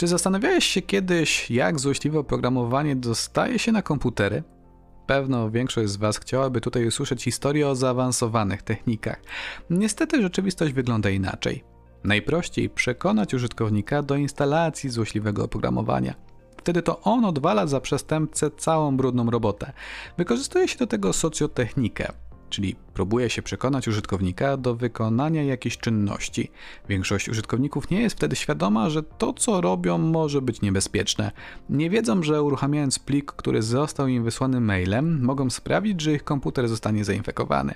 Czy zastanawiałeś się kiedyś, jak złośliwe oprogramowanie dostaje się na komputery? Pewno większość z Was chciałaby tutaj usłyszeć historię o zaawansowanych technikach. Niestety rzeczywistość wygląda inaczej. Najprościej przekonać użytkownika do instalacji złośliwego oprogramowania. Wtedy to on odwala za przestępcę całą brudną robotę. Wykorzystuje się do tego socjotechnikę, czyli próbuje się przekonać użytkownika do wykonania jakiejś czynności. Większość użytkowników nie jest wtedy świadoma, że to, co robią, może być niebezpieczne. Nie wiedzą, że uruchamiając plik, który został im wysłany mailem, mogą sprawić, że ich komputer zostanie zainfekowany.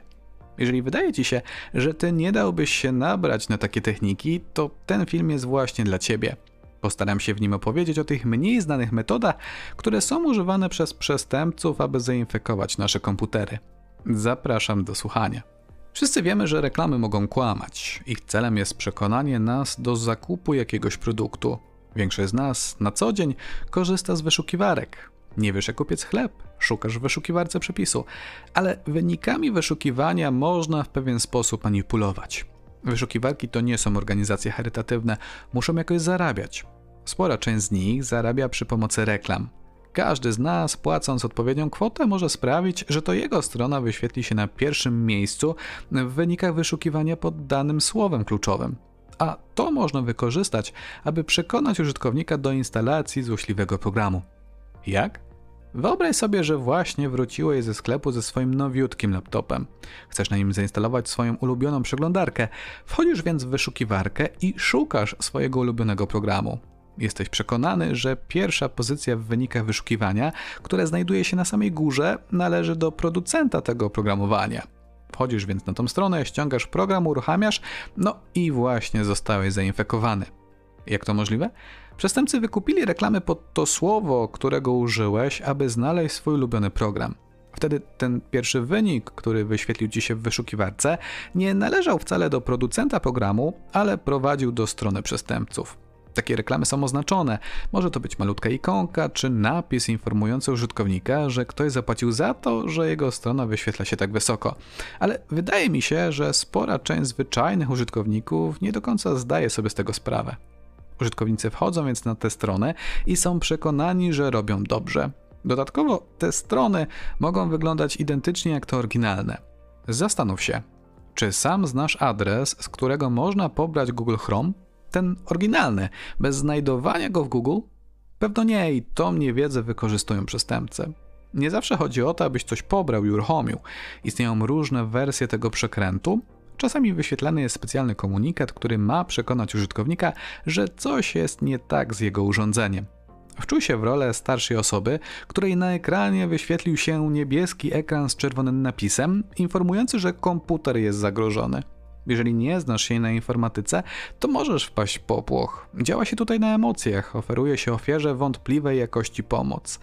Jeżeli wydaje ci się, że ty nie dałbyś się nabrać na takie techniki, to ten film jest właśnie dla ciebie. Postaram się w nim opowiedzieć o tych mniej znanych metodach, które są używane przez przestępców, aby zainfekować nasze komputery. Zapraszam do słuchania. Wszyscy wiemy, że reklamy mogą kłamać. Ich celem jest przekonanie nas do zakupu jakiegoś produktu. Większość z nas na co dzień korzysta z wyszukiwarek. Nie wiesz, jak kupiec chleb, szukasz w wyszukiwarce przepisu, ale wynikami wyszukiwania można w pewien sposób manipulować. Wyszukiwarki to nie są organizacje charytatywne, muszą jakoś zarabiać. Spora część z nich zarabia przy pomocy reklam. Każdy z nas, płacąc odpowiednią kwotę, może sprawić, że to jego strona wyświetli się na pierwszym miejscu w wynikach wyszukiwania pod danym słowem kluczowym. A to można wykorzystać, aby przekonać użytkownika do instalacji złośliwego programu. Jak? Wyobraź sobie, że właśnie wróciłeś ze sklepu ze swoim nowiutkim laptopem. Chcesz na nim zainstalować swoją ulubioną przeglądarkę. Wchodzisz więc w wyszukiwarkę i szukasz swojego ulubionego programu. Jesteś przekonany, że pierwsza pozycja w wynikach wyszukiwania, które znajduje się na samej górze, należy do producenta tego oprogramowania. Wchodzisz więc na tą stronę, ściągasz program, uruchamiasz, no i właśnie zostałeś zainfekowany. Jak to możliwe? Przestępcy wykupili reklamy pod to słowo, którego użyłeś, aby znaleźć swój ulubiony program. Wtedy ten pierwszy wynik, który wyświetlił ci się w wyszukiwarce, nie należał wcale do producenta programu, ale prowadził do strony przestępców. Takie reklamy są oznaczone. Może to być malutka ikonka czy napis informujący użytkownika, że ktoś zapłacił za to, że jego strona wyświetla się tak wysoko. Ale wydaje mi się, że spora część zwyczajnych użytkowników nie do końca zdaje sobie z tego sprawę. Użytkownicy wchodzą więc na tę stronę i są przekonani, że robią dobrze. Dodatkowo te strony mogą wyglądać identycznie jak te oryginalne. Zastanów się, czy sam znasz adres, z którego można pobrać Google Chrome? Ten oryginalny, bez znajdowania go w Google? Pewno nie i tą niewiedzę wykorzystują przestępcy. Nie zawsze chodzi o to, abyś coś pobrał i uruchomił. Istnieją różne wersje tego przekrętu, Czasami wyświetlany jest specjalny komunikat, który ma przekonać użytkownika, że coś jest nie tak z jego urządzeniem. Wczuj się w rolę starszej osoby, której na ekranie wyświetlił się niebieski ekran z czerwonym napisem, informujący, że komputer jest zagrożony. Jeżeli nie znasz się na informatyce, to możesz wpaść w popłoch. Działa się tutaj na emocjach, oferuje się ofierze wątpliwej jakości pomoc.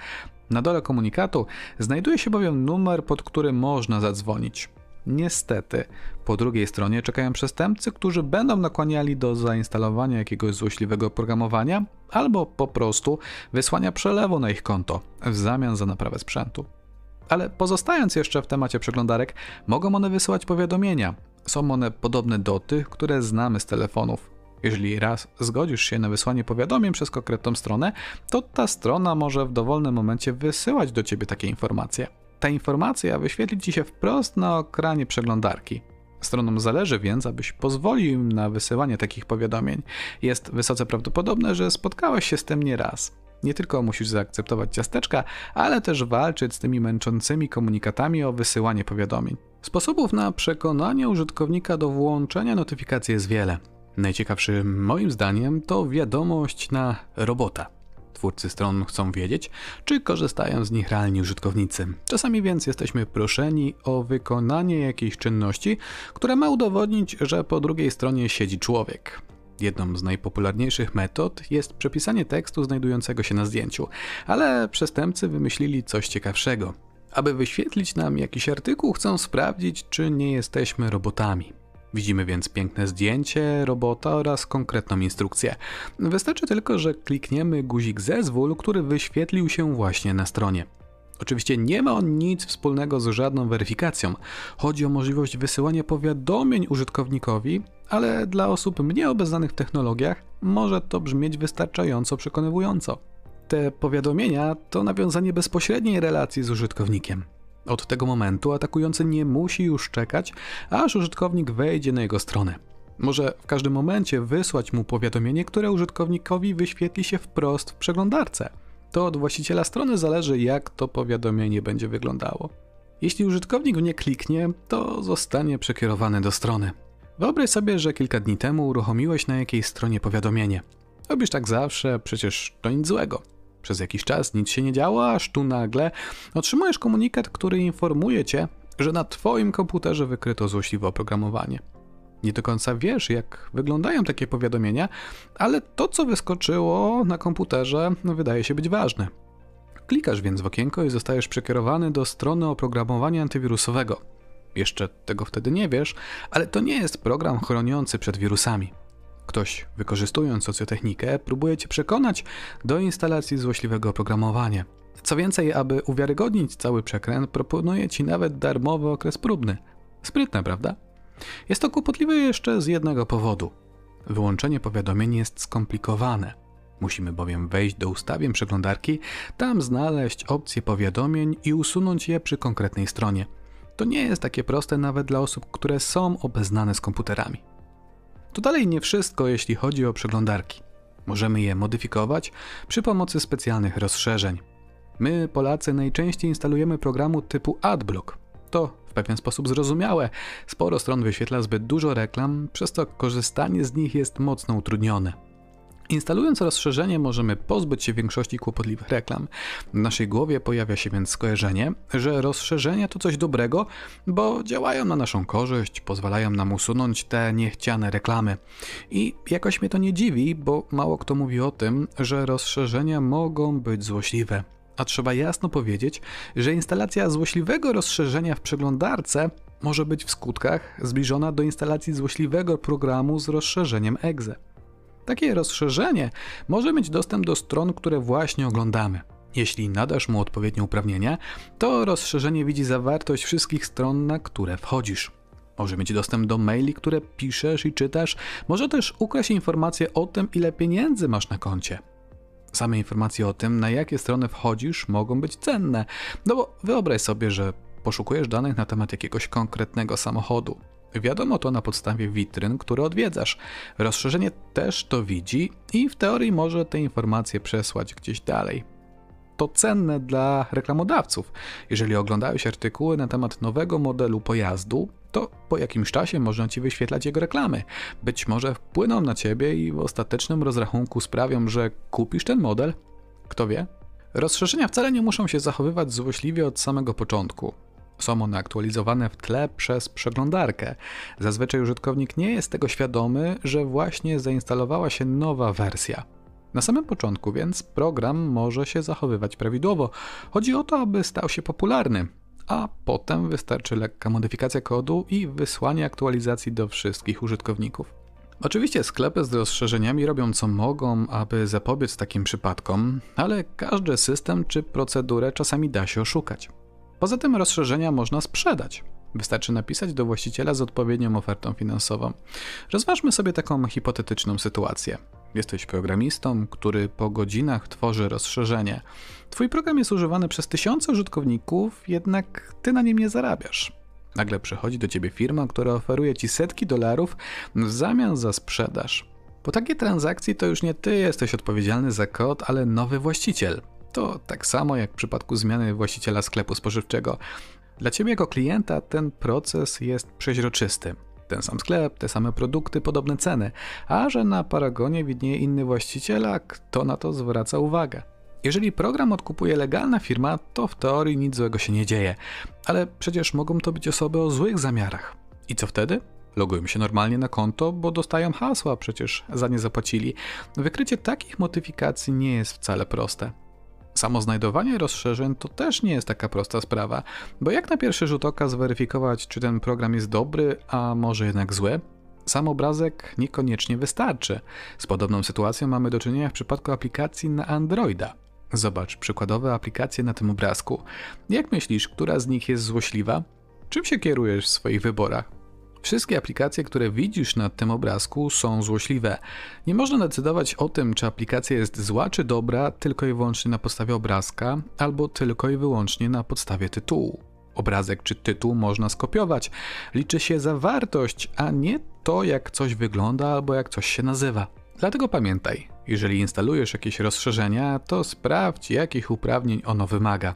Na dole komunikatu znajduje się bowiem numer, pod który można zadzwonić. Niestety, po drugiej stronie czekają przestępcy, którzy będą nakłaniali do zainstalowania jakiegoś złośliwego oprogramowania albo po prostu wysłania przelewu na ich konto w zamian za naprawę sprzętu. Ale pozostając jeszcze w temacie przeglądarek, mogą one wysyłać powiadomienia. Są one podobne do tych, które znamy z telefonów. Jeżeli raz zgodzisz się na wysłanie powiadomień przez konkretną stronę, to ta strona może w dowolnym momencie wysyłać do ciebie takie informacje ta informacja wyświetli Ci się wprost na ekranie przeglądarki. Stronom zależy więc, abyś pozwolił im na wysyłanie takich powiadomień. Jest wysoce prawdopodobne, że spotkałeś się z tym nieraz. Nie tylko musisz zaakceptować ciasteczka, ale też walczyć z tymi męczącymi komunikatami o wysyłanie powiadomień. Sposobów na przekonanie użytkownika do włączenia notyfikacji jest wiele. Najciekawszy moim zdaniem to wiadomość na robota twórcy stron chcą wiedzieć, czy korzystają z nich realni użytkownicy. Czasami więc jesteśmy proszeni o wykonanie jakiejś czynności, która ma udowodnić, że po drugiej stronie siedzi człowiek. Jedną z najpopularniejszych metod jest przepisanie tekstu znajdującego się na zdjęciu, ale przestępcy wymyślili coś ciekawszego. Aby wyświetlić nam jakiś artykuł, chcą sprawdzić, czy nie jesteśmy robotami. Widzimy więc piękne zdjęcie robota oraz konkretną instrukcję. Wystarczy tylko, że klikniemy guzik zezwól, który wyświetlił się właśnie na stronie. Oczywiście nie ma on nic wspólnego z żadną weryfikacją. Chodzi o możliwość wysyłania powiadomień użytkownikowi, ale dla osób mniej obeznanych w technologiach może to brzmieć wystarczająco przekonywująco. Te powiadomienia to nawiązanie bezpośredniej relacji z użytkownikiem. Od tego momentu atakujący nie musi już czekać, aż użytkownik wejdzie na jego stronę. Może w każdym momencie wysłać mu powiadomienie, które użytkownikowi wyświetli się wprost w przeglądarce. To od właściciela strony zależy, jak to powiadomienie będzie wyglądało. Jeśli użytkownik w nie kliknie, to zostanie przekierowany do strony. Wyobraź sobie, że kilka dni temu uruchomiłeś na jakiejś stronie powiadomienie. Robisz tak zawsze, przecież to nic złego. Przez jakiś czas nic się nie działo, aż tu nagle otrzymujesz komunikat, który informuje cię, że na Twoim komputerze wykryto złośliwe oprogramowanie. Nie do końca wiesz, jak wyglądają takie powiadomienia, ale to, co wyskoczyło na komputerze, wydaje się być ważne. Klikasz więc w okienko i zostajesz przekierowany do strony oprogramowania antywirusowego. Jeszcze tego wtedy nie wiesz, ale to nie jest program chroniący przed wirusami. Ktoś, wykorzystując socjotechnikę, próbuje cię przekonać do instalacji złośliwego oprogramowania. Co więcej, aby uwiarygodnić cały przekręt, proponuje ci nawet darmowy okres próbny. Sprytne, prawda? Jest to kłopotliwe jeszcze z jednego powodu. Wyłączenie powiadomień jest skomplikowane. Musimy bowiem wejść do ustawień przeglądarki, tam znaleźć opcję powiadomień i usunąć je przy konkretnej stronie. To nie jest takie proste nawet dla osób, które są obeznane z komputerami. To dalej nie wszystko, jeśli chodzi o przeglądarki. Możemy je modyfikować przy pomocy specjalnych rozszerzeń. My, Polacy, najczęściej instalujemy programu typu AdBlock. To w pewien sposób zrozumiałe. Sporo stron wyświetla zbyt dużo reklam, przez to korzystanie z nich jest mocno utrudnione. Instalując rozszerzenie, możemy pozbyć się większości kłopotliwych reklam. W naszej głowie pojawia się więc skojarzenie, że rozszerzenia to coś dobrego, bo działają na naszą korzyść, pozwalają nam usunąć te niechciane reklamy. I jakoś mnie to nie dziwi, bo mało kto mówi o tym, że rozszerzenia mogą być złośliwe. A trzeba jasno powiedzieć, że instalacja złośliwego rozszerzenia w przeglądarce może być w skutkach zbliżona do instalacji złośliwego programu z rozszerzeniem exe. Takie rozszerzenie może mieć dostęp do stron, które właśnie oglądamy. Jeśli nadasz mu odpowiednie uprawnienia, to rozszerzenie widzi zawartość wszystkich stron, na które wchodzisz. Może mieć dostęp do maili, które piszesz i czytasz, może też ukraść informacje o tym, ile pieniędzy masz na koncie. Same informacje o tym, na jakie strony wchodzisz, mogą być cenne. No bo wyobraź sobie, że poszukujesz danych na temat jakiegoś konkretnego samochodu. Wiadomo to na podstawie witryn, które odwiedzasz. Rozszerzenie też to widzi i w teorii może te informacje przesłać gdzieś dalej. To cenne dla reklamodawców. Jeżeli oglądałeś artykuły na temat nowego modelu pojazdu, to po jakimś czasie można ci wyświetlać jego reklamy. Być może wpłyną na ciebie i w ostatecznym rozrachunku sprawią, że kupisz ten model. Kto wie? Rozszerzenia wcale nie muszą się zachowywać złośliwie od samego początku. Są one aktualizowane w tle przez przeglądarkę. Zazwyczaj użytkownik nie jest tego świadomy, że właśnie zainstalowała się nowa wersja. Na samym początku więc program może się zachowywać prawidłowo. Chodzi o to, aby stał się popularny, a potem wystarczy lekka modyfikacja kodu i wysłanie aktualizacji do wszystkich użytkowników. Oczywiście sklepy z rozszerzeniami robią co mogą, aby zapobiec takim przypadkom, ale każdy system czy procedurę czasami da się oszukać. Poza tym rozszerzenia można sprzedać. Wystarczy napisać do właściciela z odpowiednią ofertą finansową. Rozważmy sobie taką hipotetyczną sytuację. Jesteś programistą, który po godzinach tworzy rozszerzenie. Twój program jest używany przez tysiące użytkowników, jednak ty na nim nie zarabiasz. Nagle przychodzi do ciebie firma, która oferuje ci setki dolarów w zamian za sprzedaż. Po takiej transakcji to już nie ty jesteś odpowiedzialny za kod, ale nowy właściciel. To tak samo jak w przypadku zmiany właściciela sklepu spożywczego. Dla ciebie jako klienta ten proces jest przeźroczysty. Ten sam sklep, te same produkty, podobne ceny, a że na paragonie widnieje inny właściciel, a kto na to zwraca uwagę? Jeżeli program odkupuje legalna firma, to w teorii nic złego się nie dzieje, ale przecież mogą to być osoby o złych zamiarach. I co wtedy? Logują się normalnie na konto, bo dostają hasła, przecież za nie zapłacili. Wykrycie takich modyfikacji nie jest wcale proste. Samo znajdowanie rozszerzeń to też nie jest taka prosta sprawa, bo jak na pierwszy rzut oka zweryfikować, czy ten program jest dobry, a może jednak zły? Sam obrazek niekoniecznie wystarczy. Z podobną sytuacją mamy do czynienia w przypadku aplikacji na Androida. Zobacz przykładowe aplikacje na tym obrazku. Jak myślisz, która z nich jest złośliwa? Czym się kierujesz w swoich wyborach? Wszystkie aplikacje, które widzisz na tym obrazku, są złośliwe. Nie można decydować o tym, czy aplikacja jest zła czy dobra, tylko i wyłącznie na podstawie obrazka, albo tylko i wyłącznie na podstawie tytułu. Obrazek czy tytuł można skopiować. Liczy się zawartość, a nie to, jak coś wygląda albo jak coś się nazywa. Dlatego pamiętaj, jeżeli instalujesz jakieś rozszerzenia, to sprawdź, jakich uprawnień ono wymaga.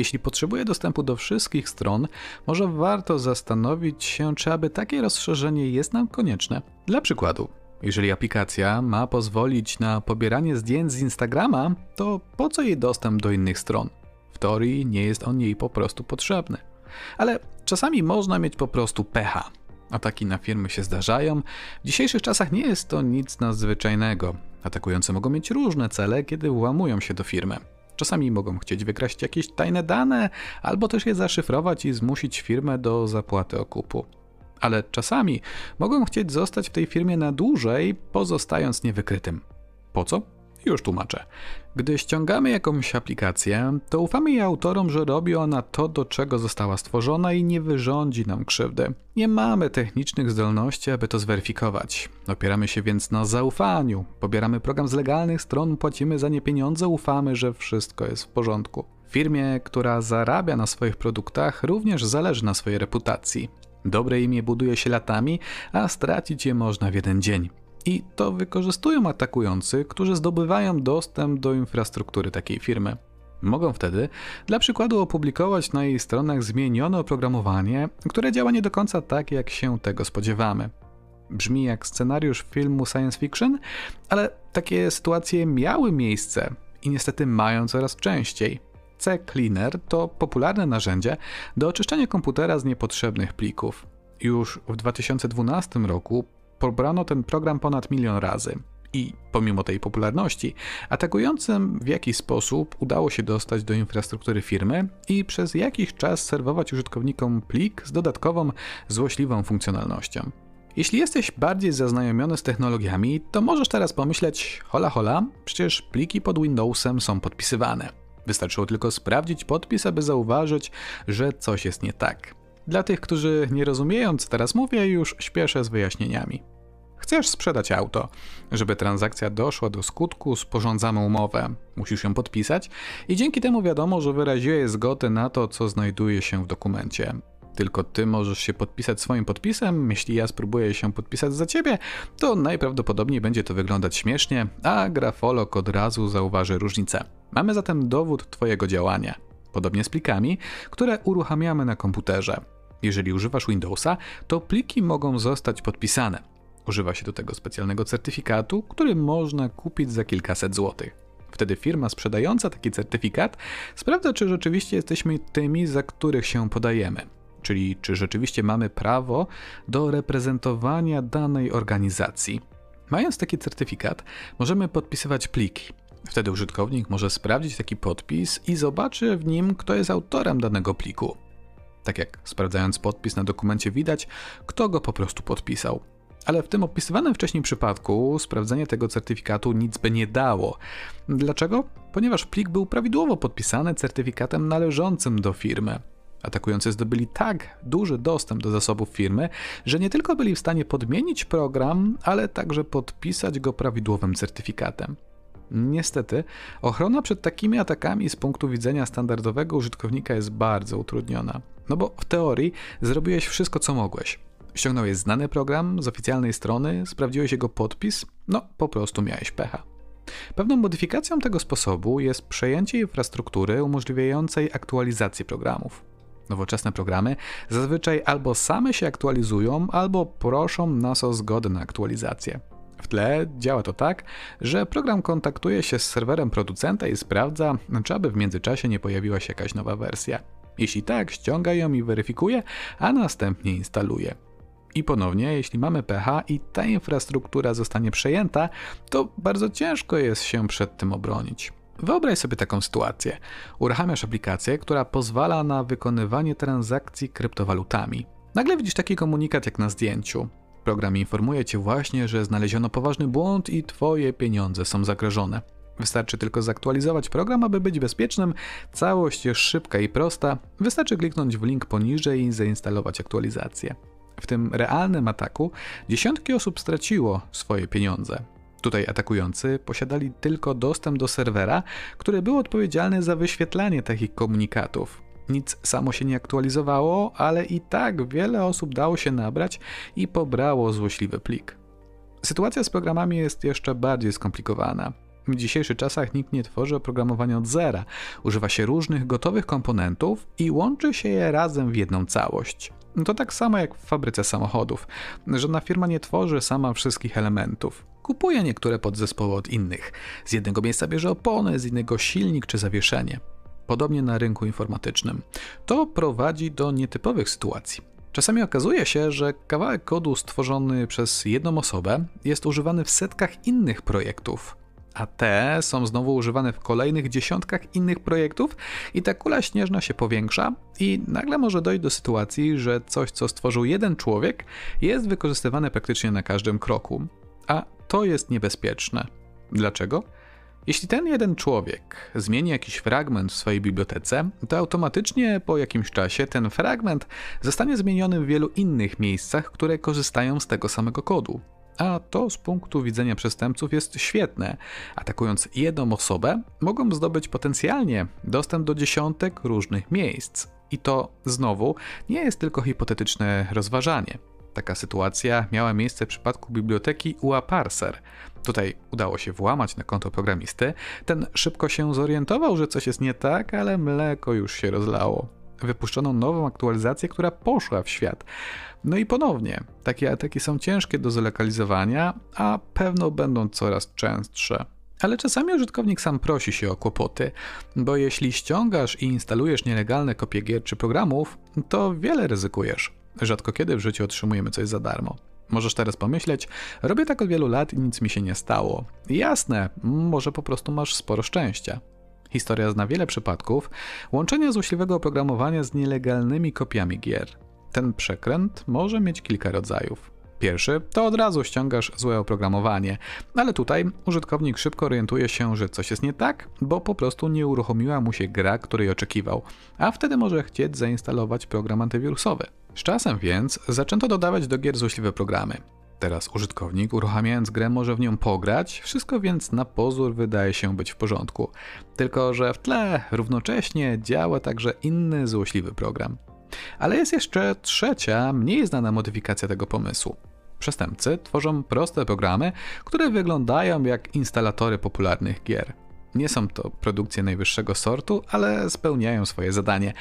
Jeśli potrzebuje dostępu do wszystkich stron, może warto zastanowić się, czy aby takie rozszerzenie jest nam konieczne. Dla przykładu, jeżeli aplikacja ma pozwolić na pobieranie zdjęć z Instagrama, to po co jej dostęp do innych stron? W teorii nie jest on jej po prostu potrzebny. Ale czasami można mieć po prostu pecha. Ataki na firmy się zdarzają. W dzisiejszych czasach nie jest to nic nadzwyczajnego. Atakujący mogą mieć różne cele, kiedy włamują się do firmy. Czasami mogą chcieć wykraść jakieś tajne dane, albo też je zaszyfrować i zmusić firmę do zapłaty okupu. Ale czasami mogą chcieć zostać w tej firmie na dłużej, pozostając niewykrytym. Po co? Już tłumaczę. Gdy ściągamy jakąś aplikację, to ufamy jej autorom, że robi ona to, do czego została stworzona i nie wyrządzi nam krzywdy. Nie mamy technicznych zdolności, aby to zweryfikować. Opieramy się więc na zaufaniu. Pobieramy program z legalnych stron, płacimy za nie pieniądze, ufamy, że wszystko jest w porządku. Firmie, która zarabia na swoich produktach, również zależy na swojej reputacji. Dobre imię buduje się latami, a stracić je można w jeden dzień. I to wykorzystują atakujący, którzy zdobywają dostęp do infrastruktury takiej firmy. Mogą wtedy, dla przykładu, opublikować na jej stronach zmienione oprogramowanie, które działa nie do końca tak, jak się tego spodziewamy. Brzmi jak scenariusz filmu science fiction, ale takie sytuacje miały miejsce i niestety mają coraz częściej. C-Cleaner to popularne narzędzie do oczyszczania komputera z niepotrzebnych plików. Już w 2012 roku pobrano ten program ponad milion razy. I pomimo tej popularności, atakującym w jakiś sposób udało się dostać do infrastruktury firmy i przez jakiś czas serwować użytkownikom plik z dodatkową, złośliwą funkcjonalnością. Jeśli jesteś bardziej zaznajomiony z technologiami, to możesz teraz pomyśleć: hola hola, przecież pliki pod Windowsem są podpisywane. Wystarczyło tylko sprawdzić podpis, aby zauważyć, że coś jest nie tak. Dla tych, którzy nie rozumieją, co teraz mówię, już śpieszę z wyjaśnieniami. Chcesz sprzedać auto. Żeby transakcja doszła do skutku, sporządzamy umowę. Musisz ją podpisać i dzięki temu wiadomo, że wyraziłeś zgodę na to, co znajduje się w dokumencie. Tylko ty możesz się podpisać swoim podpisem. Jeśli ja spróbuję się podpisać za ciebie, to najprawdopodobniej będzie to wyglądać śmiesznie, a grafolog od razu zauważy różnicę. Mamy zatem dowód twojego działania. Podobnie z plikami, które uruchamiamy na komputerze. Jeżeli używasz Windowsa, to pliki mogą zostać podpisane. Używa się do tego specjalnego certyfikatu, który można kupić za kilkaset złotych. Wtedy firma sprzedająca taki certyfikat sprawdza, czy rzeczywiście jesteśmy tymi, za których się podajemy. Czyli czy rzeczywiście mamy prawo do reprezentowania danej organizacji. Mając taki certyfikat, możemy podpisywać pliki. Wtedy użytkownik może sprawdzić taki podpis i zobaczy w nim, kto jest autorem danego pliku. Tak jak sprawdzając podpis na dokumencie widać, kto go po prostu podpisał. Ale w tym opisywanym wcześniej przypadku sprawdzenie tego certyfikatu nic by nie dało. Dlaczego? Ponieważ plik był prawidłowo podpisany certyfikatem należącym do firmy. Atakujący zdobyli tak duży dostęp do zasobów firmy, że nie tylko byli w stanie podmienić program, ale także podpisać go prawidłowym certyfikatem. Niestety, ochrona przed takimi atakami z punktu widzenia standardowego użytkownika jest bardzo utrudniona. No bo w teorii zrobiłeś wszystko, co mogłeś. Ściągnąłeś znany program z oficjalnej strony, sprawdziłeś jego podpis, no po prostu miałeś pecha. Pewną modyfikacją tego sposobu jest przejęcie infrastruktury umożliwiającej aktualizację programów. Nowoczesne programy zazwyczaj albo same się aktualizują, albo proszą nas o zgodę na aktualizację. W tle działa to tak, że program kontaktuje się z serwerem producenta i sprawdza, czy aby w międzyczasie nie pojawiła się jakaś nowa wersja. Jeśli tak, ściąga ją i weryfikuje, a następnie instaluje. I ponownie, jeśli mamy pH i ta infrastruktura zostanie przejęta, to bardzo ciężko jest się przed tym obronić. Wyobraź sobie taką sytuację. Uruchamiasz aplikację, która pozwala na wykonywanie transakcji kryptowalutami. Nagle widzisz taki komunikat jak na zdjęciu. Program informuje cię właśnie, że znaleziono poważny błąd i twoje pieniądze są zagrożone. Wystarczy tylko zaktualizować program, aby być bezpiecznym. Całość jest szybka i prosta. Wystarczy kliknąć w link poniżej i zainstalować aktualizację. W tym realnym ataku dziesiątki osób straciło swoje pieniądze. Tutaj atakujący posiadali tylko dostęp do serwera, który był odpowiedzialny za wyświetlanie takich komunikatów. Nic samo się nie aktualizowało, ale i tak wiele osób dało się nabrać i pobrało złośliwy plik. Sytuacja z programami jest jeszcze bardziej skomplikowana. W dzisiejszych czasach nikt nie tworzy oprogramowania od zera. Używa się różnych gotowych komponentów i łączy się je razem w jedną całość. To tak samo jak w fabryce samochodów. Żadna firma nie tworzy sama wszystkich elementów. Kupuje niektóre podzespoły od innych. Z jednego miejsca bierze opony, z innego silnik czy zawieszenie. Podobnie na rynku informatycznym. To prowadzi do nietypowych sytuacji. Czasami okazuje się, że kawałek kodu stworzony przez jedną osobę jest używany w setkach innych projektów, a te są znowu używane w kolejnych dziesiątkach innych projektów i ta kula śnieżna się powiększa i nagle może dojść do sytuacji, że coś, co stworzył jeden człowiek, jest wykorzystywane praktycznie na każdym kroku. A to jest niebezpieczne. Dlaczego? Jeśli ten jeden człowiek zmieni jakiś fragment w swojej bibliotece, to automatycznie po jakimś czasie ten fragment zostanie zmieniony w wielu innych miejscach, które korzystają z tego samego kodu. A to z punktu widzenia przestępców jest świetne. Atakując jedną osobę, mogą zdobyć potencjalnie dostęp do dziesiątek różnych miejsc. I to znowu nie jest tylko hipotetyczne rozważanie. Taka sytuacja miała miejsce w przypadku biblioteki UA-Parser. Tutaj udało się włamać na konto programisty. Ten szybko się zorientował, że coś jest nie tak, ale mleko już się rozlało. Wypuszczono nową aktualizację, która poszła w świat. No i ponownie, takie ataki są ciężkie do zlokalizowania, a pewno będą coraz częstsze. Ale czasami użytkownik sam prosi się o kłopoty, bo jeśli ściągasz i instalujesz nielegalne kopie gier czy programów, to wiele ryzykujesz. Rzadko kiedy w życiu otrzymujemy coś za darmo. Możesz teraz pomyśleć, robię tak od wielu lat i nic mi się nie stało. Jasne, może po prostu masz sporo szczęścia. Historia zna wiele przypadków łączenia złośliwego oprogramowania z nielegalnymi kopiami gier. Ten przekręt może mieć kilka rodzajów. Pierwszy to od razu ściągasz złe oprogramowanie, ale tutaj użytkownik szybko orientuje się, że coś jest nie tak, bo po prostu nie uruchomiła mu się gra, której oczekiwał, a wtedy może chcieć zainstalować program antywirusowy. Z czasem więc zaczęto dodawać do gier złośliwe programy. Teraz użytkownik, uruchamiając grę, może w nią pograć, wszystko więc na pozór wydaje się być w porządku. Tylko, że w tle równocześnie działa także inny złośliwy program. Ale jest jeszcze trzecia, mniej znana modyfikacja tego pomysłu. Przestępcy tworzą proste programy, które wyglądają jak instalatory popularnych gier. Nie są to produkcje najwyższego sortu, ale spełniają swoje zadanie.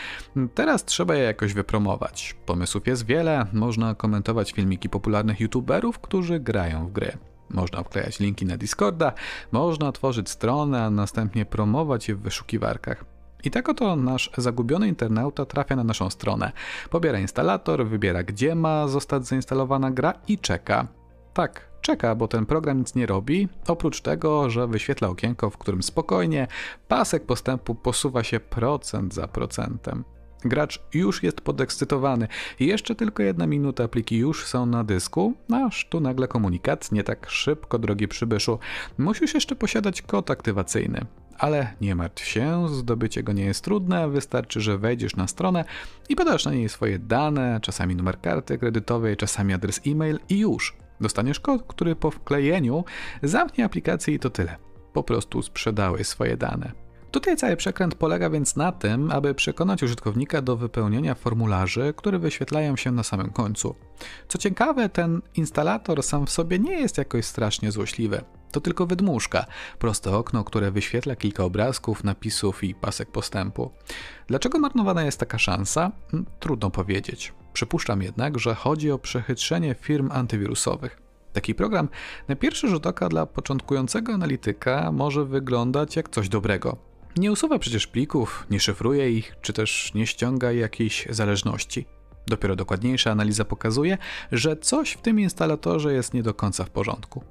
Teraz trzeba je jakoś wypromować. Pomysłów jest wiele, można komentować filmiki popularnych youtuberów, którzy grają w gry. Można wklejać linki na Discorda, można tworzyć stronę, a następnie promować je w wyszukiwarkach. I tak oto nasz zagubiony internauta trafia na naszą stronę. Pobiera instalator, wybiera gdzie ma zostać zainstalowana gra i czeka. Tak, czeka, bo ten program nic nie robi, oprócz tego, że wyświetla okienko, w którym spokojnie pasek postępu posuwa się procent za procentem. Gracz już jest podekscytowany. Jeszcze tylko jedna minuta, pliki już są na dysku, aż tu nagle komunikat, nie tak szybko, drogi przybyszu. Musisz jeszcze posiadać kod aktywacyjny. Ale nie martw się, zdobycie go nie jest trudne, wystarczy, że wejdziesz na stronę i podasz na niej swoje dane, czasami numer karty kredytowej, czasami adres e-mail i już. Dostaniesz kod, który po wklejeniu zamknie aplikację i to tyle. Po prostu sprzedałeś swoje dane. Tutaj cały przekręt polega więc na tym, aby przekonać użytkownika do wypełnienia formularzy, które wyświetlają się na samym końcu. Co ciekawe, ten instalator sam w sobie nie jest jakoś strasznie złośliwy. To tylko wydmuszka, proste okno, które wyświetla kilka obrazków, napisów i pasek postępu. Dlaczego marnowana jest taka szansa? Hm, trudno powiedzieć. Przypuszczam jednak, że chodzi o przechytrzenie firm antywirusowych. Taki program na pierwszy rzut oka dla początkującego analityka może wyglądać jak coś dobrego. Nie usuwa przecież plików, nie szyfruje ich, czy też nie ściąga jakiejś zależności. Dopiero dokładniejsza analiza pokazuje, że coś w tym instalatorze jest nie do końca w porządku.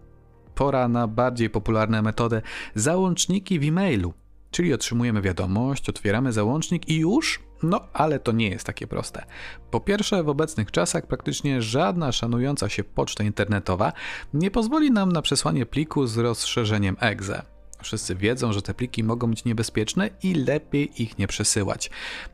Pora na bardziej popularną metodę załączniki w e-mailu. Czyli otrzymujemy wiadomość, otwieramy załącznik i już? No, ale to nie jest takie proste. Po pierwsze, w obecnych czasach praktycznie żadna szanująca się poczta internetowa nie pozwoli nam na przesłanie pliku z rozszerzeniem exe. Wszyscy wiedzą, że te pliki mogą być niebezpieczne i lepiej ich nie przesyłać.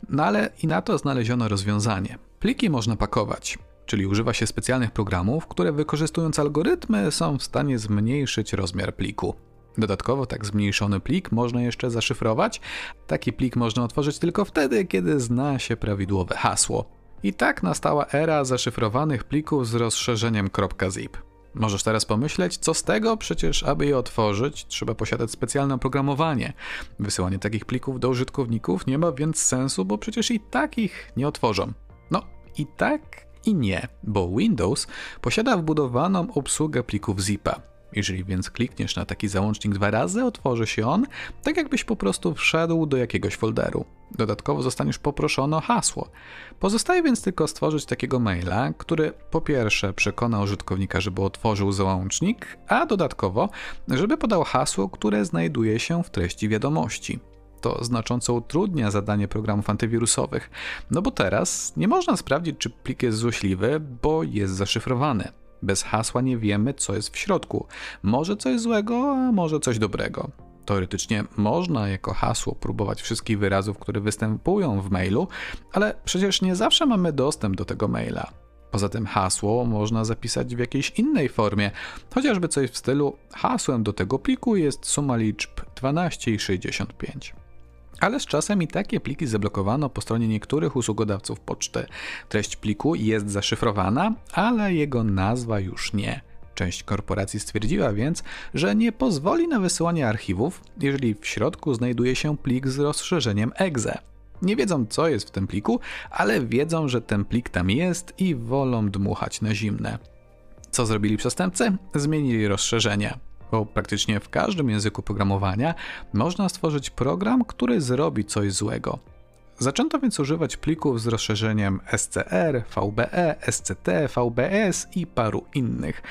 No ale i na to znaleziono rozwiązanie. Pliki można pakować, czyli używa się specjalnych programów, które wykorzystując algorytmy są w stanie zmniejszyć rozmiar pliku. Dodatkowo tak zmniejszony plik można jeszcze zaszyfrować. Taki plik można otworzyć tylko wtedy, kiedy zna się prawidłowe hasło. I tak nastała era zaszyfrowanych plików z rozszerzeniem .zip. Możesz teraz pomyśleć, co z tego? Przecież, aby je otworzyć, trzeba posiadać specjalne oprogramowanie. Wysyłanie takich plików do użytkowników nie ma więc sensu, bo przecież i tak ich nie otworzą. No, i tak i nie, bo Windows posiada wbudowaną obsługę plików zipa. Jeżeli więc klikniesz na taki załącznik dwa razy, otworzy się on, tak jakbyś po prostu wszedł do jakiegoś folderu. Dodatkowo zostaniesz poproszony o hasło. Pozostaje więc tylko stworzyć takiego maila, który po pierwsze przekona użytkownika, żeby otworzył załącznik, a dodatkowo, żeby podał hasło, które znajduje się w treści wiadomości to znacząco utrudnia zadanie programów antywirusowych. No bo teraz nie można sprawdzić, czy plik jest złośliwy, bo jest zaszyfrowany. Bez hasła nie wiemy, co jest w środku. Może coś złego, a może coś dobrego. Teoretycznie można jako hasło próbować wszystkich wyrazów, które występują w mailu, ale przecież nie zawsze mamy dostęp do tego maila. Poza tym hasło można zapisać w jakiejś innej formie, chociażby coś w stylu hasłem do tego pliku jest suma liczb 12 i 65 ale z czasem i takie pliki zablokowano po stronie niektórych usługodawców poczty. Treść pliku jest zaszyfrowana, ale jego nazwa już nie. Część korporacji stwierdziła więc, że nie pozwoli na wysyłanie archiwów, jeżeli w środku znajduje się plik z rozszerzeniem exe. Nie wiedzą, co jest w tym pliku, ale wiedzą, że ten plik tam jest i wolą dmuchać na zimne. Co zrobili przestępcy? Zmienili rozszerzenie bo praktycznie w każdym języku programowania można stworzyć program, który zrobi coś złego. Zaczęto więc używać plików z rozszerzeniem SCR, VBE, SCT, VBS i paru innych.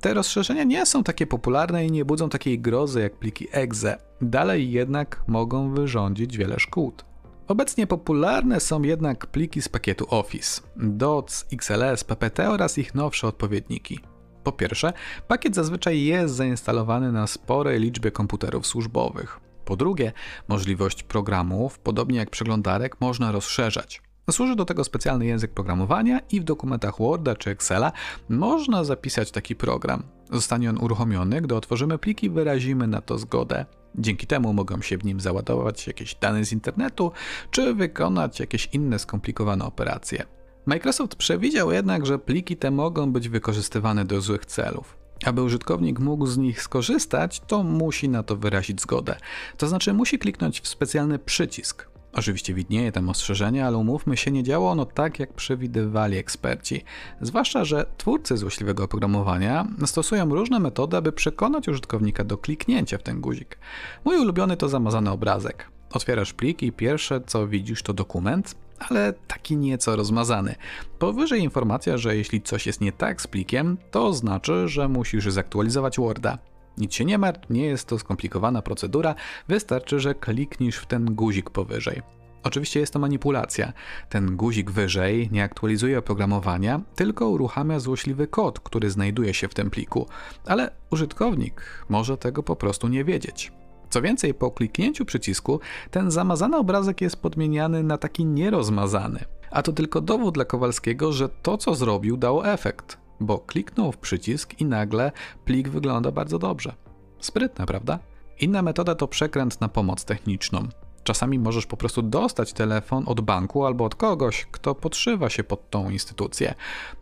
Te rozszerzenia nie są takie popularne i nie budzą takiej grozy jak pliki exe. Dalej jednak mogą wyrządzić wiele szkód. Obecnie popularne są jednak pliki z pakietu Office, DOTS, XLS, PPT oraz ich nowsze odpowiedniki. Po pierwsze, pakiet zazwyczaj jest zainstalowany na sporej liczbie komputerów służbowych. Po drugie, możliwość programów, podobnie jak przeglądarek, można rozszerzać. Służy do tego specjalny język programowania i w dokumentach Worda czy Excela można zapisać taki program. Zostanie on uruchomiony, gdy otworzymy pliki i wyrazimy na to zgodę. Dzięki temu mogą się w nim załadować jakieś dane z internetu, czy wykonać jakieś inne skomplikowane operacje. Microsoft przewidział jednak, że pliki te mogą być wykorzystywane do złych celów. Aby użytkownik mógł z nich skorzystać, to musi na to wyrazić zgodę. To znaczy musi kliknąć w specjalny przycisk. Oczywiście widnieje tam ostrzeżenie, ale umówmy się, nie działo ono tak, jak przewidywali eksperci. Zwłaszcza, że twórcy złośliwego oprogramowania stosują różne metody, aby przekonać użytkownika do kliknięcia w ten guzik. Mój ulubiony to zamazany obrazek. Otwierasz plik i pierwsze co widzisz to dokument, ale taki nieco rozmazany. Powyżej informacja, że jeśli coś jest nie tak z plikiem, to znaczy, że musisz zaktualizować Worda. Nic się nie martw, nie jest to skomplikowana procedura, wystarczy, że klikniesz w ten guzik powyżej. Oczywiście jest to manipulacja. Ten guzik wyżej nie aktualizuje oprogramowania, tylko uruchamia złośliwy kod, który znajduje się w tym pliku, ale użytkownik może tego po prostu nie wiedzieć. Co więcej, po kliknięciu przycisku ten zamazany obrazek jest podmieniany na taki nierozmazany. A to tylko dowód dla Kowalskiego, że to co zrobił dało efekt, bo kliknął w przycisk i nagle plik wygląda bardzo dobrze. Sprytne, prawda? Inna metoda to przekręt na pomoc techniczną. Czasami możesz po prostu dostać telefon od banku albo od kogoś, kto podszywa się pod tą instytucję.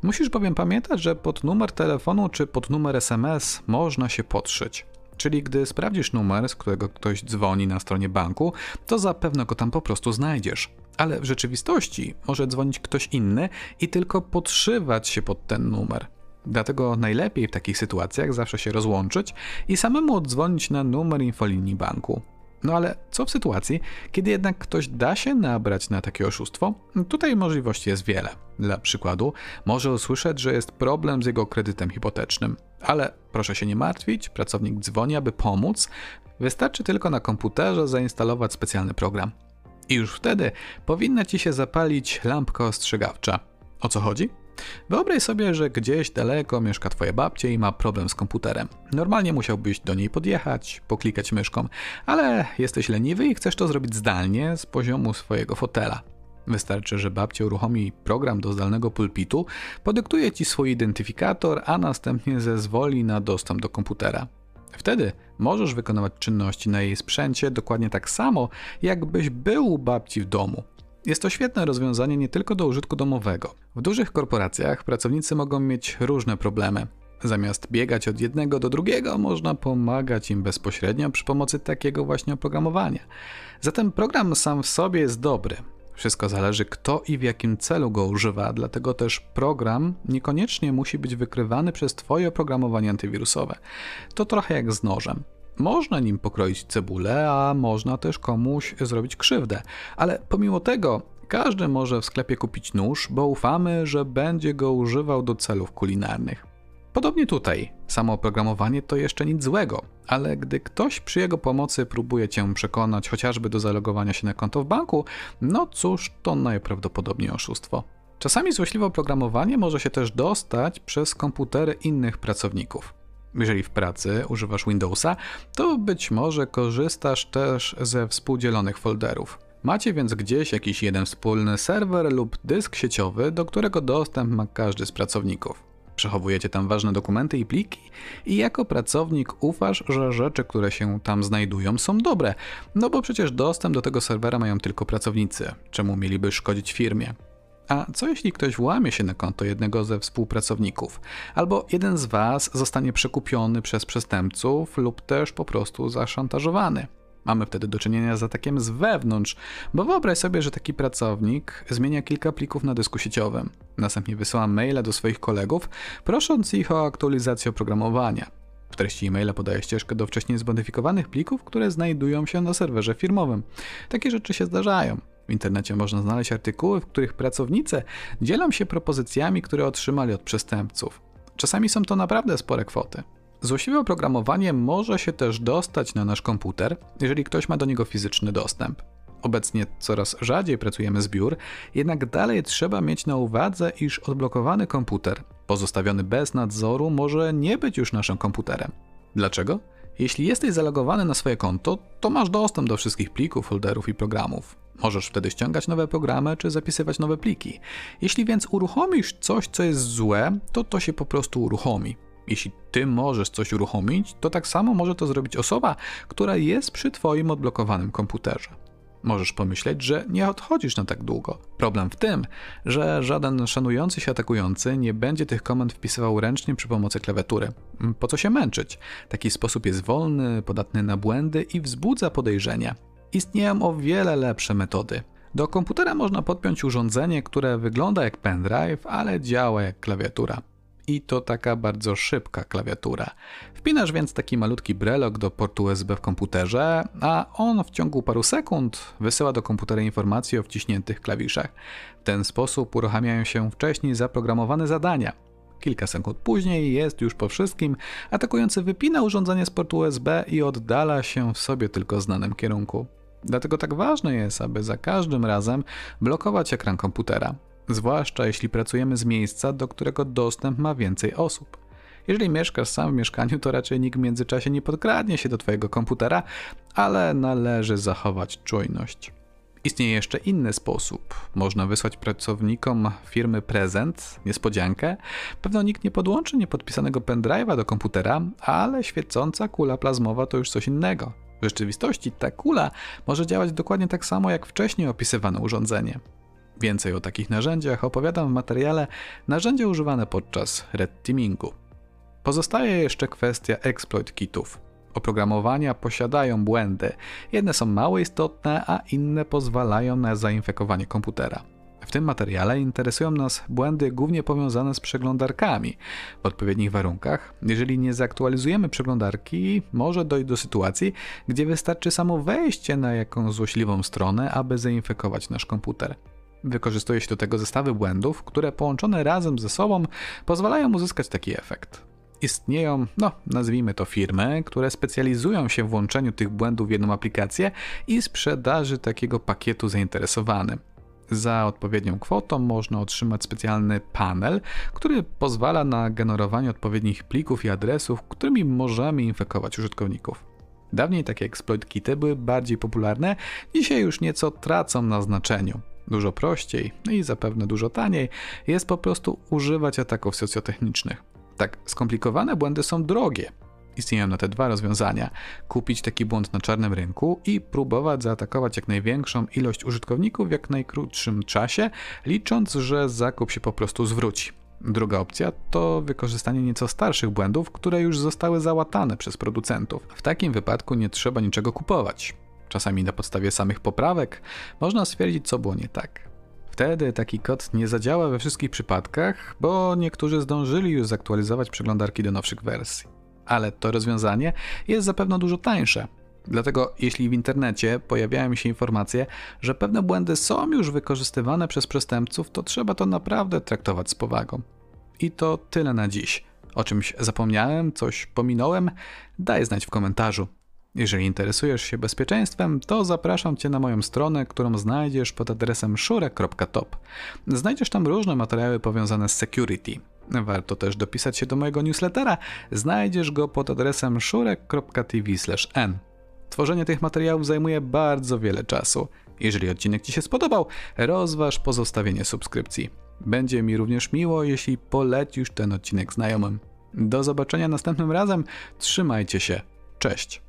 Musisz bowiem pamiętać, że pod numer telefonu czy pod numer SMS można się podszyć. Czyli gdy sprawdzisz numer, z którego ktoś dzwoni na stronie banku, to zapewne go tam po prostu znajdziesz. Ale w rzeczywistości może dzwonić ktoś inny i tylko podszywać się pod ten numer. Dlatego najlepiej w takich sytuacjach zawsze się rozłączyć i samemu oddzwonić na numer infolinii banku. No ale co w sytuacji, kiedy jednak ktoś da się nabrać na takie oszustwo? Tutaj możliwości jest wiele. Dla przykładu, może usłyszeć, że jest problem z jego kredytem hipotecznym. Ale proszę się nie martwić, pracownik dzwoni, aby pomóc. Wystarczy tylko na komputerze zainstalować specjalny program. I już wtedy powinna ci się zapalić lampka ostrzegawcza. O co chodzi? Wyobraź sobie, że gdzieś daleko mieszka twoja babcia i ma problem z komputerem. Normalnie musiałbyś do niej podjechać, poklikać myszką, ale jesteś leniwy i chcesz to zrobić zdalnie z poziomu swojego fotela. Wystarczy, że babcia uruchomi program do zdalnego pulpitu, podyktuje ci swój identyfikator, a następnie zezwoli na dostęp do komputera. Wtedy możesz wykonywać czynności na jej sprzęcie dokładnie tak samo, jakbyś był u babci w domu. Jest to świetne rozwiązanie nie tylko do użytku domowego. W dużych korporacjach pracownicy mogą mieć różne problemy. Zamiast biegać od jednego do drugiego, można pomagać im bezpośrednio przy pomocy takiego właśnie oprogramowania. Zatem program sam w sobie jest dobry, wszystko zależy, kto i w jakim celu go używa, dlatego też program niekoniecznie musi być wykrywany przez Twoje oprogramowanie antywirusowe. To trochę jak z nożem. Można nim pokroić cebulę, a można też komuś zrobić krzywdę, ale pomimo tego każdy może w sklepie kupić nóż, bo ufamy, że będzie go używał do celów kulinarnych. Podobnie tutaj. Samo oprogramowanie to jeszcze nic złego, ale gdy ktoś przy jego pomocy próbuje cię przekonać chociażby do zalogowania się na konto w banku, no cóż, to najprawdopodobniej oszustwo. Czasami złośliwe oprogramowanie może się też dostać przez komputery innych pracowników. Jeżeli w pracy używasz Windowsa, to być może korzystasz też ze współdzielonych folderów. Macie więc gdzieś jakiś jeden wspólny serwer lub dysk sieciowy, do którego dostęp ma każdy z pracowników. Przechowujecie tam ważne dokumenty i pliki i jako pracownik ufasz, że rzeczy, które się tam znajdują są dobre, no bo przecież dostęp do tego serwera mają tylko pracownicy, czemu mieliby szkodzić firmie. A co jeśli ktoś włamie się na konto jednego ze współpracowników, albo jeden z Was zostanie przekupiony przez przestępców lub też po prostu zaszantażowany? Mamy wtedy do czynienia z atakiem z wewnątrz, bo wyobraź sobie, że taki pracownik zmienia kilka plików na dysku sieciowym. Następnie wysyła maile do swoich kolegów, prosząc ich o aktualizację oprogramowania. W treści e-maila podaje ścieżkę do wcześniej zmodyfikowanych plików, które znajdują się na serwerze firmowym. Takie rzeczy się zdarzają. W internecie można znaleźć artykuły, w których pracownicy dzielą się propozycjami, które otrzymali od przestępców. Czasami są to naprawdę spore kwoty. Złośliwe oprogramowanie może się też dostać na nasz komputer, jeżeli ktoś ma do niego fizyczny dostęp. Obecnie coraz rzadziej pracujemy z biur, jednak dalej trzeba mieć na uwadze, iż odblokowany komputer, pozostawiony bez nadzoru, może nie być już naszym komputerem. Dlaczego? Jeśli jesteś zalogowany na swoje konto, to masz dostęp do wszystkich plików, folderów i programów. Możesz wtedy ściągać nowe programy czy zapisywać nowe pliki. Jeśli więc uruchomisz coś, co jest złe, to to się po prostu uruchomi. Jeśli ty możesz coś uruchomić, to tak samo może to zrobić osoba, która jest przy twoim odblokowanym komputerze. Możesz pomyśleć, że nie odchodzisz na tak długo. Problem w tym, że żaden szanujący się atakujący nie będzie tych komend wpisywał ręcznie przy pomocy klawiatury. Po co się męczyć? Taki sposób jest wolny, podatny na błędy i wzbudza podejrzenia. Istnieją o wiele lepsze metody. Do komputera można podpiąć urządzenie, które wygląda jak pendrive, ale działa jak klawiatura i to taka bardzo szybka klawiatura. Wpinasz więc taki malutki brelok do portu USB w komputerze, a on w ciągu paru sekund wysyła do komputera informacje o wciśniętych klawiszach. W ten sposób uruchamiają się wcześniej zaprogramowane zadania. Kilka sekund później jest już po wszystkim, atakujący wypina urządzenie z portu USB i oddala się w sobie tylko znanym kierunku. Dlatego tak ważne jest, aby za każdym razem blokować ekran komputera zwłaszcza jeśli pracujemy z miejsca, do którego dostęp ma więcej osób. Jeżeli mieszkasz sam w mieszkaniu, to raczej nikt w międzyczasie nie podkradnie się do Twojego komputera, ale należy zachować czujność. Istnieje jeszcze inny sposób. Można wysłać pracownikom firmy prezent, niespodziankę. Pewno nikt nie podłączy niepodpisanego pendrive'a do komputera, ale świecąca kula plazmowa to już coś innego. W rzeczywistości ta kula może działać dokładnie tak samo jak wcześniej opisywane urządzenie. Więcej o takich narzędziach opowiadam w materiale Narzędzia używane podczas red teamingu. Pozostaje jeszcze kwestia exploit kitów. Oprogramowania posiadają błędy. Jedne są mało istotne, a inne pozwalają na zainfekowanie komputera. W tym materiale interesują nas błędy głównie powiązane z przeglądarkami. W odpowiednich warunkach, jeżeli nie zaktualizujemy przeglądarki, może dojść do sytuacji, gdzie wystarczy samo wejście na jakąś złośliwą stronę, aby zainfekować nasz komputer. Wykorzystuje się do tego zestawy błędów, które połączone razem ze sobą pozwalają uzyskać taki efekt. Istnieją, no, nazwijmy to firmy, które specjalizują się w łączeniu tych błędów w jedną aplikację i sprzedaży takiego pakietu zainteresowanym. Za odpowiednią kwotą można otrzymać specjalny panel, który pozwala na generowanie odpowiednich plików i adresów, którymi możemy infekować użytkowników. Dawniej takie exploit kity były bardziej popularne, dzisiaj już nieco tracą na znaczeniu. Dużo prościej i zapewne dużo taniej jest po prostu używać ataków socjotechnicznych. Tak skomplikowane błędy są drogie. Istnieją na te dwa rozwiązania: kupić taki błąd na czarnym rynku i próbować zaatakować jak największą ilość użytkowników w jak najkrótszym czasie, licząc, że zakup się po prostu zwróci. Druga opcja to wykorzystanie nieco starszych błędów, które już zostały załatane przez producentów. W takim wypadku nie trzeba niczego kupować. Czasami na podstawie samych poprawek można stwierdzić, co było nie tak. Wtedy taki kod nie zadziała we wszystkich przypadkach, bo niektórzy zdążyli już zaktualizować przeglądarki do nowszych wersji. Ale to rozwiązanie jest zapewne dużo tańsze. Dlatego, jeśli w internecie pojawiają się informacje, że pewne błędy są już wykorzystywane przez przestępców, to trzeba to naprawdę traktować z powagą. I to tyle na dziś. O czymś zapomniałem, coś pominąłem? Daj znać w komentarzu. Jeżeli interesujesz się bezpieczeństwem, to zapraszam Cię na moją stronę, którą znajdziesz pod adresem szurek.top. Znajdziesz tam różne materiały powiązane z security. Warto też dopisać się do mojego newslettera. Znajdziesz go pod adresem szurek.tv/n. Tworzenie tych materiałów zajmuje bardzo wiele czasu. Jeżeli odcinek Ci się spodobał, rozważ pozostawienie subskrypcji. Będzie mi również miło, jeśli polecisz ten odcinek znajomym. Do zobaczenia następnym razem. Trzymajcie się. Cześć.